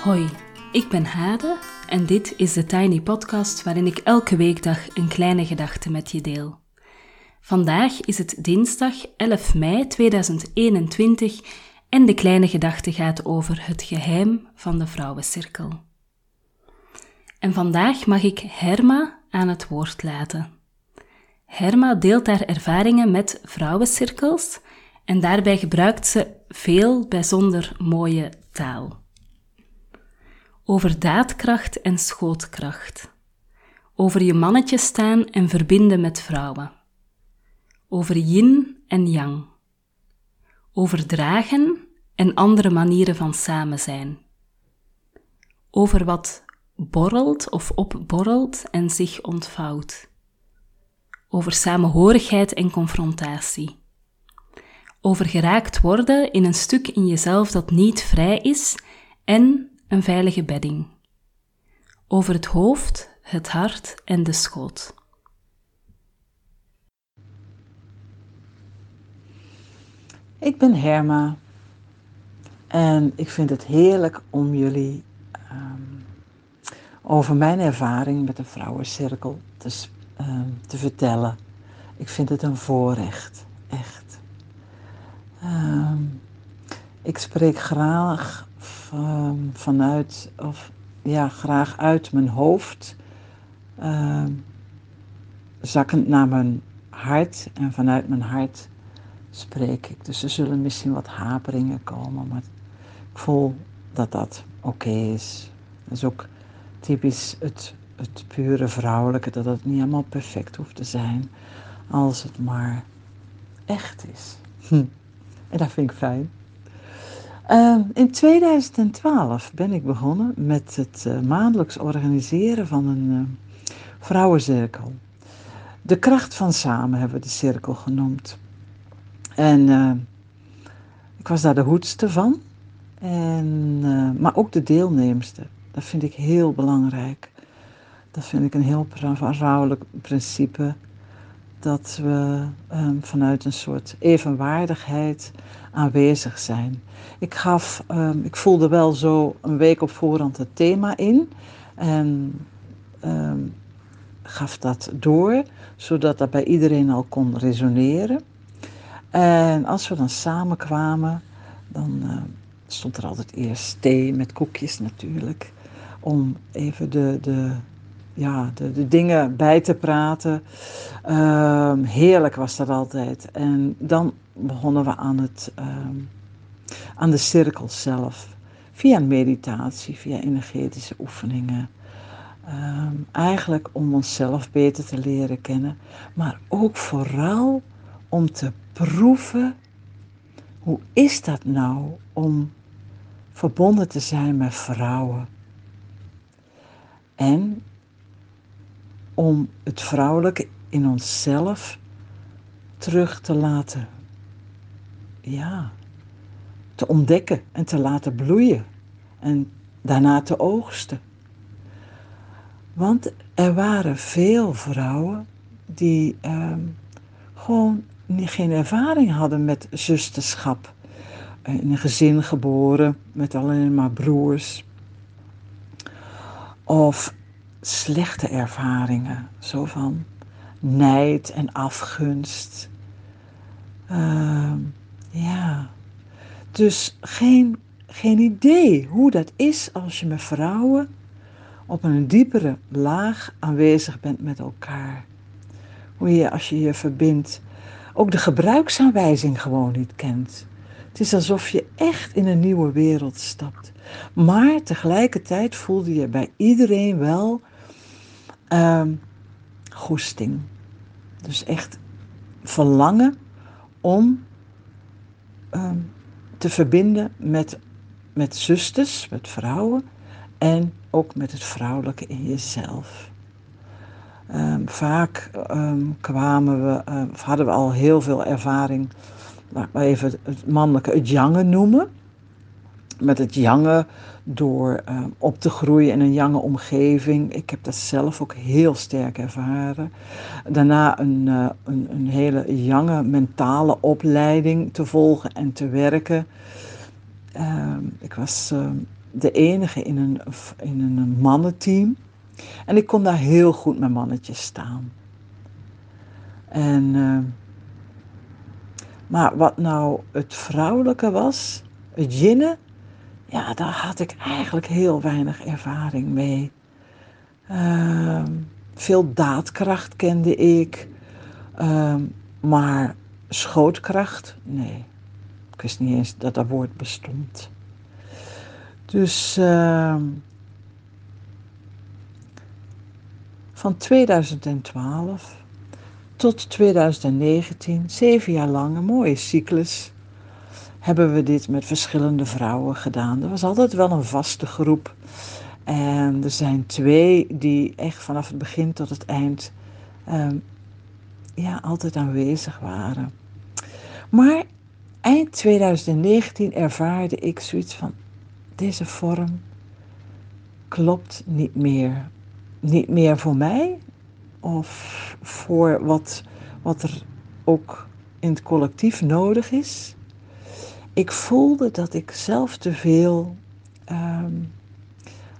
Hoi, ik ben Hade en dit is de Tiny Podcast waarin ik elke weekdag een kleine gedachte met je deel. Vandaag is het dinsdag 11 mei 2021 en de kleine gedachte gaat over het geheim van de vrouwencirkel. En vandaag mag ik Herma aan het woord laten. Herma deelt haar ervaringen met vrouwencirkels en daarbij gebruikt ze veel bijzonder mooie taal over daadkracht en schootkracht, over je mannetje staan en verbinden met vrouwen, over yin en yang, over dragen en andere manieren van samen zijn, over wat borrelt of opborrelt en zich ontvouwt, over samenhorigheid en confrontatie, over geraakt worden in een stuk in jezelf dat niet vrij is en een veilige bedding. Over het hoofd, het hart en de schoot. Ik ben Herma en ik vind het heerlijk om jullie um, over mijn ervaring met de vrouwencirkel te, um, te vertellen. Ik vind het een voorrecht, echt. Um, ik spreek graag Ehm, vanuit, of ja, graag uit mijn hoofd, uh, zakkend naar mijn hart en vanuit mijn hart spreek ik. Dus er zullen misschien wat haperingen komen, maar ik voel dat dat oké is. Dat is ook typisch het, het pure vrouwelijke, dat het niet helemaal perfect hoeft te zijn, als het maar echt is. Hm. En dat vind ik fijn. Ehm, in 2012 ben ik begonnen met het uh, maandelijks organiseren van een uh, vrouwencirkel. De kracht van samen hebben we de cirkel genoemd. En uh, ik was daar de hoedste van, en, maar ook de deelnemster. Dat vind ik heel belangrijk. Dat vind ik een heel vrouwelijk principe. Dat we um, vanuit een soort evenwaardigheid aanwezig zijn. Ik, gaf, um, ik voelde wel zo een week op voorhand het thema in en um, gaf dat door, zodat dat bij iedereen al kon resoneren. En als we dan samenkwamen, dan stond er altijd eerst thee met koekjes natuurlijk, om even de, de, ja, de, dingen bij te praten. Uh, heerlijk was dat altijd. En dan begonnen we aan, het, uh, aan de cirkel zelf. Via meditatie, via energetische oefeningen. Uh, eigenlijk om onszelf beter te leren kennen. Maar ook vooral om te proeven. Hoe is dat nou om verbonden te zijn met vrouwen? En om het vrouwelijke in onszelf terug te laten, ja, te ontdekken en te laten bloeien en daarna te oogsten. Want er waren veel vrouwen die uh, gewoon geen ervaring hadden met zusterschap. In een gezin geboren met alleen maar broers. Of slechte ervaringen. Zo van nijd en afgunst. Uh, ja. Dus geen, geen idee hoe dat is als je met vrouwen op een diepere laag aanwezig bent met elkaar. Hoe je als je je verbindt ook de gebruiksaanwijzing gewoon niet kent. Het is alsof je echt in een nieuwe wereld stapt. Maar tegelijkertijd voelde je bij iedereen wel um, goesting. Dus echt verlangen om um, te verbinden met, met zusters, met vrouwen en ook met het vrouwelijke in jezelf. Um, vaak kwamen we, of hadden we al heel veel ervaring, laten we even het mannelijke, het jangen noemen met het jangen door uh, op te groeien in een jange omgeving. Ik heb dat zelf ook heel sterk ervaren. Daarna een, uh, een, een, hele jange mentale opleiding te volgen en te werken. Uh, ik was de enige in een, in een mannenteam. En ik kon daar heel goed met mannetjes staan. En, uh, maar wat nou het vrouwelijke was, het jinnen, ja, daar had ik eigenlijk heel weinig ervaring mee. Uh, veel daadkracht kende ik, uh, maar schootkracht, nee. Ik wist niet eens dat dat woord bestond. Dus ehm, van 2012 tot 2019, zeven jaar lang, mooie cyclus, hebben we dit met verschillende vrouwen gedaan. Er was altijd wel een vaste groep. En er zijn twee die echt vanaf het begin tot het eind ehm, ja, altijd aanwezig waren. Maar eind 2019 ervaarde ik zoiets van: deze vorm klopt niet meer. Niet meer voor mij of voor wat, wat er ook in het collectief nodig is. Ik voelde dat ik zelf te veel ehm,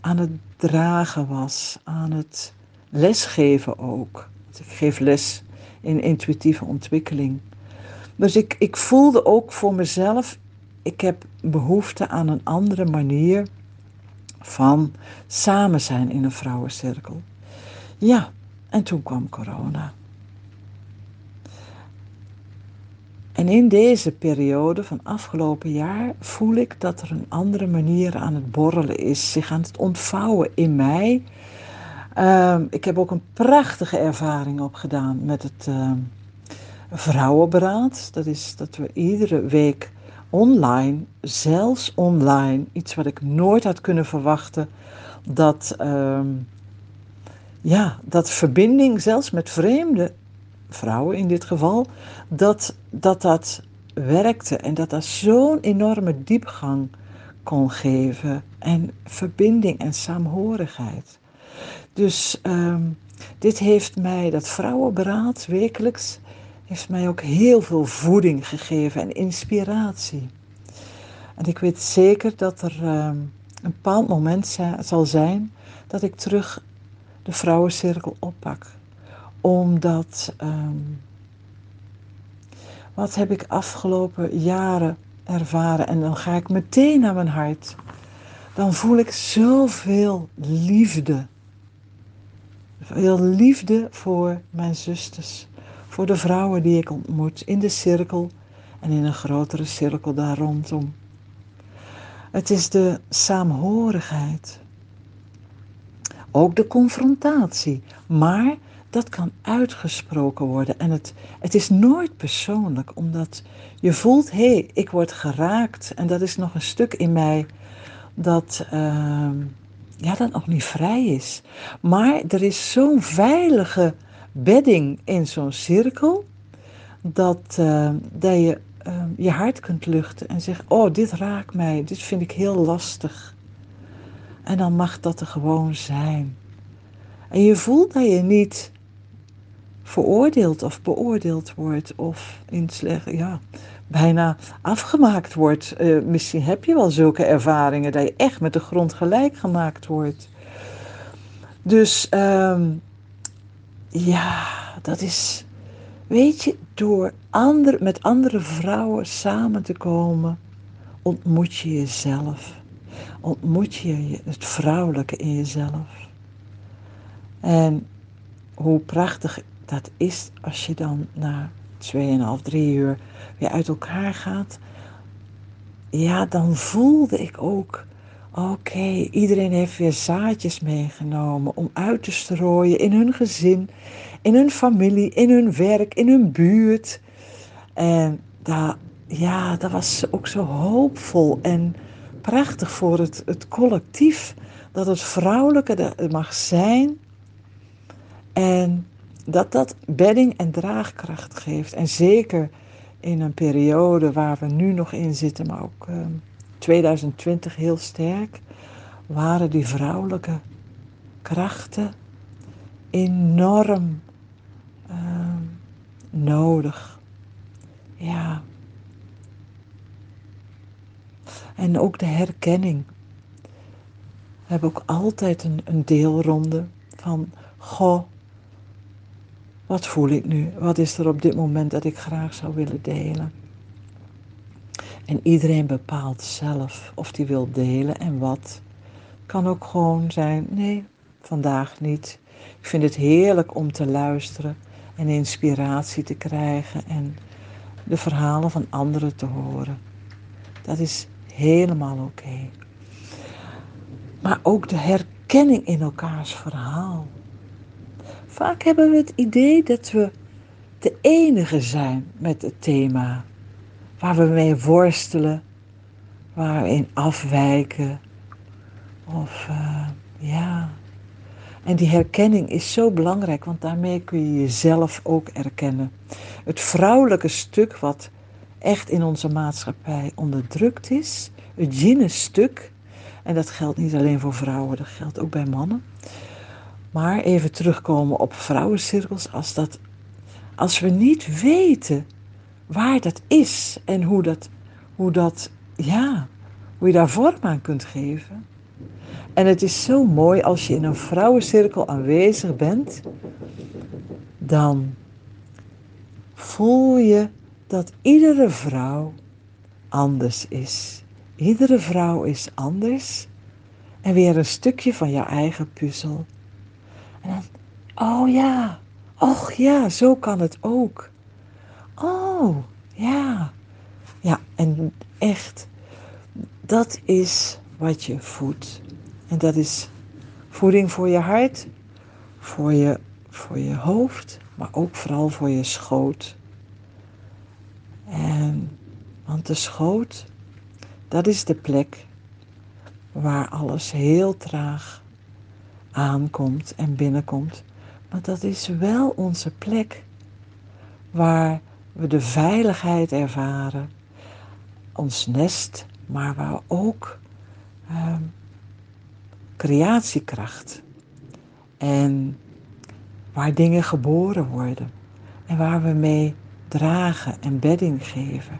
aan het dragen was, aan het lesgeven ook. Ik geef les in intuïtieve ontwikkeling. Dus ik, ik voelde ook voor mezelf, ik heb behoefte aan een andere manier van samen zijn in een vrouwencirkel. Ja, en toen kwam corona. En in deze periode van afgelopen jaar voel ik dat er een andere manier aan het borrelen is, zich aan het ontvouwen in mij. Ehm, ik heb ook een prachtige ervaring opgedaan met het uh, Vrouwenberaad. Dat is dat we iedere week online, zelfs online, iets wat ik nooit had kunnen verwachten, dat, ehm, ja, dat verbinding, zelfs met vreemde vrouwen in dit geval, dat dat, dat werkte en dat dat zo'n enorme diepgang kon geven en verbinding en saamhorigheid. Dus ehm, dit heeft mij, dat vrouwenberaad wekelijks, heeft mij ook heel veel voeding gegeven en inspiratie. En ik weet zeker dat er ehm, een bepaald moment zal zijn dat ik terug de vrouwencirkel oppak. Omdat, ehm, wat heb ik afgelopen jaren ervaren? En dan ga ik meteen naar mijn hart. Dan voel ik zoveel liefde. Veel liefde voor mijn zusters voor de vrouwen die ik ontmoet in de cirkel en in een grotere cirkel daar rondom. Het is de saamhorigheid. Ook de confrontatie, maar dat kan uitgesproken worden. En het, het is nooit persoonlijk, omdat je voelt, hé, hey, ik word geraakt. En dat is nog een stuk in mij dat, uh, ja, dat nog niet vrij is. Maar er is zo'n veilige bedding in zo'n cirkel, dat, uh, dat je uh, je hart kunt luchten en zeggen: Oh, dit raakt mij, dit vind ik heel lastig. En dan mag dat er gewoon zijn. En je voelt dat je niet veroordeeld of beoordeeld wordt of in slecht, ja, bijna afgemaakt wordt. Uh, misschien heb je wel zulke ervaringen dat je echt met de grond gelijk gemaakt wordt. Dus uh, ja, dat is, weet je, door ander, met andere vrouwen samen te komen, ontmoet je jezelf. Ontmoet je het vrouwelijke in jezelf. En hoe prachtig dat is als je dan na 2,5, 3 uur weer uit elkaar gaat. Ja, dan voelde ik ook Oké, iedereen heeft weer zaadjes meegenomen om uit te strooien in hun gezin, in hun familie, in hun werk, in hun buurt. En dat, ja, dat was ook zo hoopvol en prachtig voor het, het collectief. Dat het vrouwelijke er mag zijn. En dat dat bedding en draagkracht geeft. En zeker in een periode waar we nu nog in zitten, maar ook. Ehm, 2020 heel sterk, waren die vrouwelijke krachten enorm uh, nodig. Ja. En ook de herkenning. hebben ook altijd een, een deelronde van, goh, wat voel ik nu? Wat is er op dit moment dat ik graag zou willen delen? En iedereen bepaalt zelf of die wil delen en wat. Kan ook gewoon zijn, nee, vandaag niet. Ik vind het heerlijk om te luisteren en inspiratie te krijgen en de verhalen van anderen te horen. Dat is helemaal oké. Maar ook de herkenning in elkaars verhaal. Vaak hebben we het idee dat we de enige zijn met het thema. Waar we mee worstelen, waar we in afwijken. Of uh, ja. En die herkenning is zo belangrijk, want daarmee kun je jezelf ook erkennen. Het vrouwelijke stuk wat echt in onze maatschappij onderdrukt is, het yin stuk, en dat geldt niet alleen voor vrouwen, dat geldt ook bij mannen. Maar even terugkomen op vrouwencirkels, als, dat, als we niet weten waar dat is en hoe dat, hoe dat, ja, hoe je daar vorm aan kunt geven. En het is zo mooi als je in een vrouwencirkel aanwezig bent, dan voel je dat iedere vrouw anders is. Iedere vrouw is anders en weer een stukje van jouw eigen puzzel. En dan, oh ja, och ja, zo kan het ook. Oh, ja. Ja, en echt, dat is wat je voedt. En dat is voeding voor je hart, voor je, voor je hoofd, maar ook vooral voor je schoot. En, want de schoot, dat is de plek waar alles heel traag aankomt en binnenkomt. Maar dat is wel onze plek waar we de veiligheid ervaren, ons nest, maar waar ook uh, creatiekracht en waar dingen geboren worden en waar we mee dragen en bedding geven.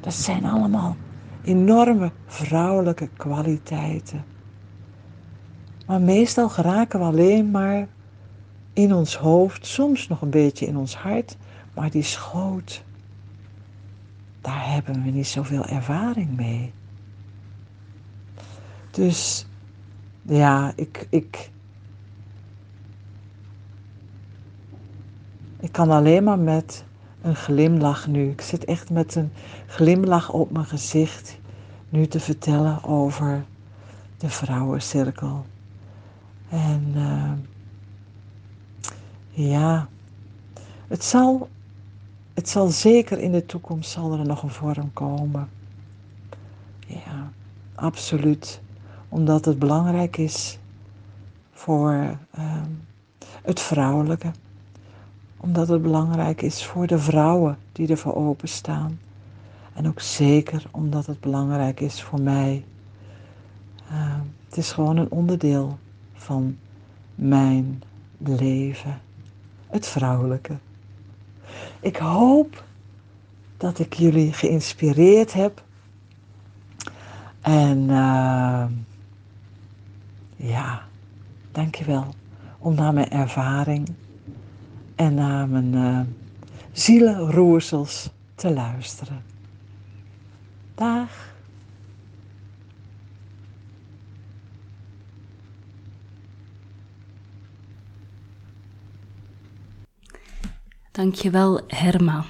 Dat zijn allemaal enorme vrouwelijke kwaliteiten. Maar meestal geraken we alleen maar in ons hoofd, soms nog een beetje in ons hart, maar die schoot, daar hebben we niet zoveel ervaring mee. Dus ja, ik, ik, ik kan alleen maar met een glimlach nu. Ik zit echt met een glimlach op mijn gezicht nu te vertellen over de vrouwencirkel. En uh, ja, het zal, het zal zeker in de toekomst zal er nog een vorm komen. Ja, absoluut. Omdat het belangrijk is voor uh, het vrouwelijke omdat het belangrijk is voor de vrouwen die ervoor openstaan. En ook zeker omdat het belangrijk is voor mij. Uh, het is gewoon een onderdeel van mijn leven. Het vrouwelijke. Ik hoop dat ik jullie geïnspireerd heb. En uh, ja, dankjewel om naar mijn ervaring en naar mijn uh, zielenroersels te luisteren. Dag. Dankjewel Herma.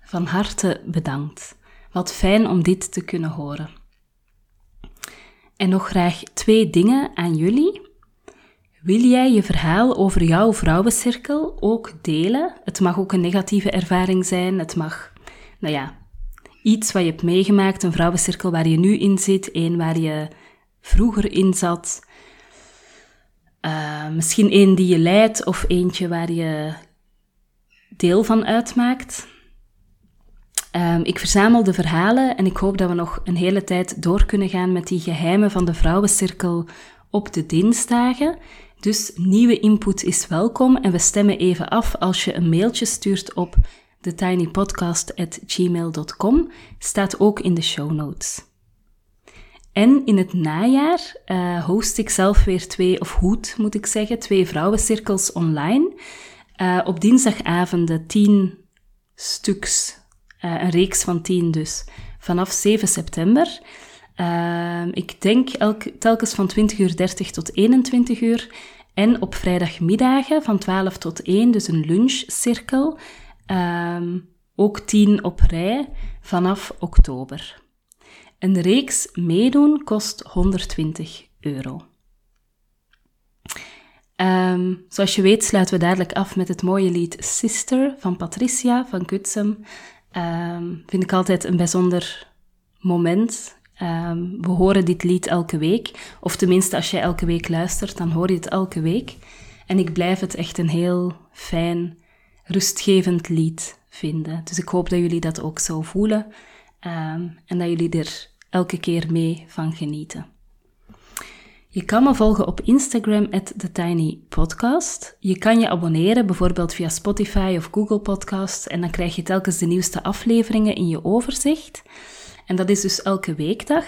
Van harte bedankt. Wat fijn om dit te kunnen horen. En nog graag twee dingen aan jullie. Wil jij je verhaal over jouw vrouwencirkel ook delen? Het mag ook een negatieve ervaring zijn. Het mag, nou ja, iets wat je hebt meegemaakt, een vrouwencirkel waar je nu in zit, een waar je vroeger in zat. Uh, misschien een die je leidt of eentje waar je deel van uitmaakt. Um, ik verzamel de verhalen en ik hoop dat we nog een hele tijd door kunnen gaan met die geheimen van de vrouwencirkel op de dinsdagen. Dus nieuwe input is welkom en we stemmen even af als je een mailtje stuurt op thetinypodcast.gmail.com. Staat ook in de show notes. En in het najaar uh, host ik zelf weer twee, of hoed moet ik zeggen, twee vrouwencirkels online. Uh, op dinsdagavonden tien stuks, uh, een reeks van tien dus, vanaf 7 september. ik denk elk, telkens van 20 uur 30 tot 21 uur. En op vrijdagmiddagen van 12 tot 1, dus een lunchcirkel. Um, ook 10 op rij vanaf oktober. Een reeks meedoen kost 120 euro. Um, zoals je weet sluiten we dadelijk af met het mooie lied Sister van Patricia van Kutsum. Um, vind ik altijd een bijzonder moment. Um, we horen dit lied elke week. Of tenminste, als jij elke week luistert, dan hoor je het elke week. En ik blijf het echt een heel fijn, rustgevend lied vinden. Dus ik hoop dat jullie dat ook zo voelen. En dat jullie er elke keer mee van genieten. Je kan me volgen op Instagram, at TheTinyPodcast. Je kan je abonneren, bijvoorbeeld via Spotify of Google Podcasts, en dan krijg je telkens de nieuwste afleveringen in je overzicht. En dat is dus elke weekdag.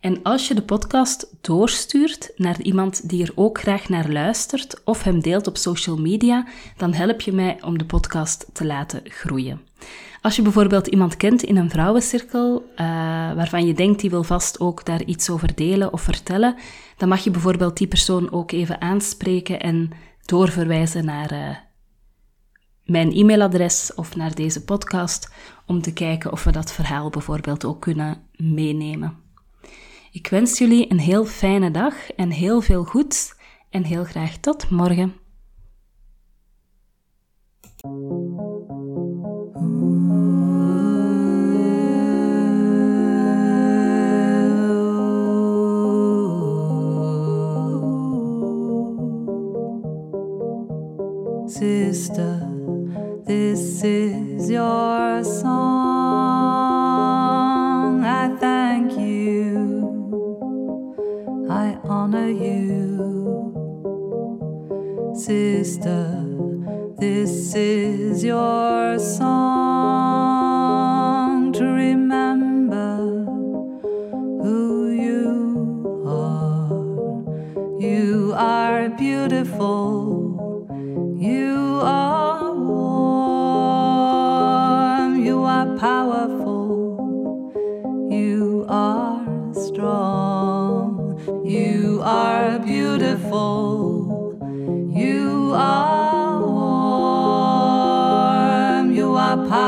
En als je de podcast doorstuurt naar iemand die er ook graag naar luistert of hem deelt op social media, dan help je mij om de podcast te laten groeien. Als je bijvoorbeeld iemand kent in een vrouwencirkel, uh, waarvan je denkt die wil vast ook daar iets over delen of vertellen, dan mag je bijvoorbeeld die persoon ook even aanspreken en doorverwijzen naar uh, mijn e-mailadres of naar deze podcast, om te kijken of we dat verhaal bijvoorbeeld ook kunnen meenemen. Ik wens jullie een heel fijne dag en heel veel goeds en heel graag tot morgen. Sister, this is your song. I thank you. I honor you. Sister, this is your song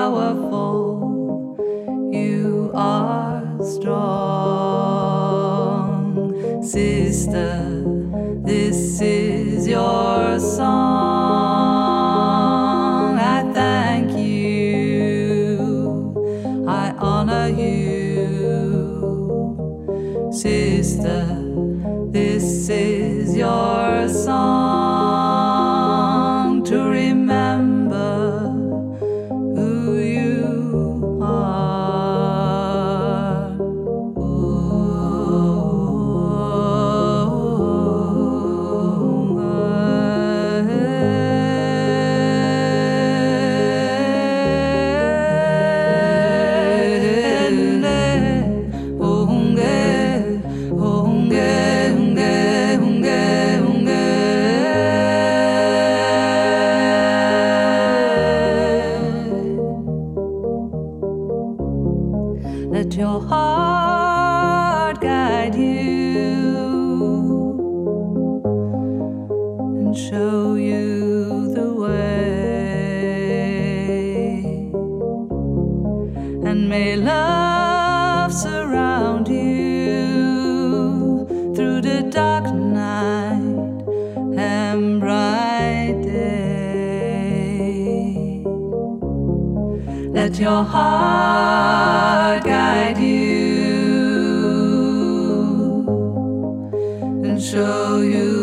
powerful, you are strong, sister. This is your song. Love surround you through the dark night and bright day. Let your heart guide you and show you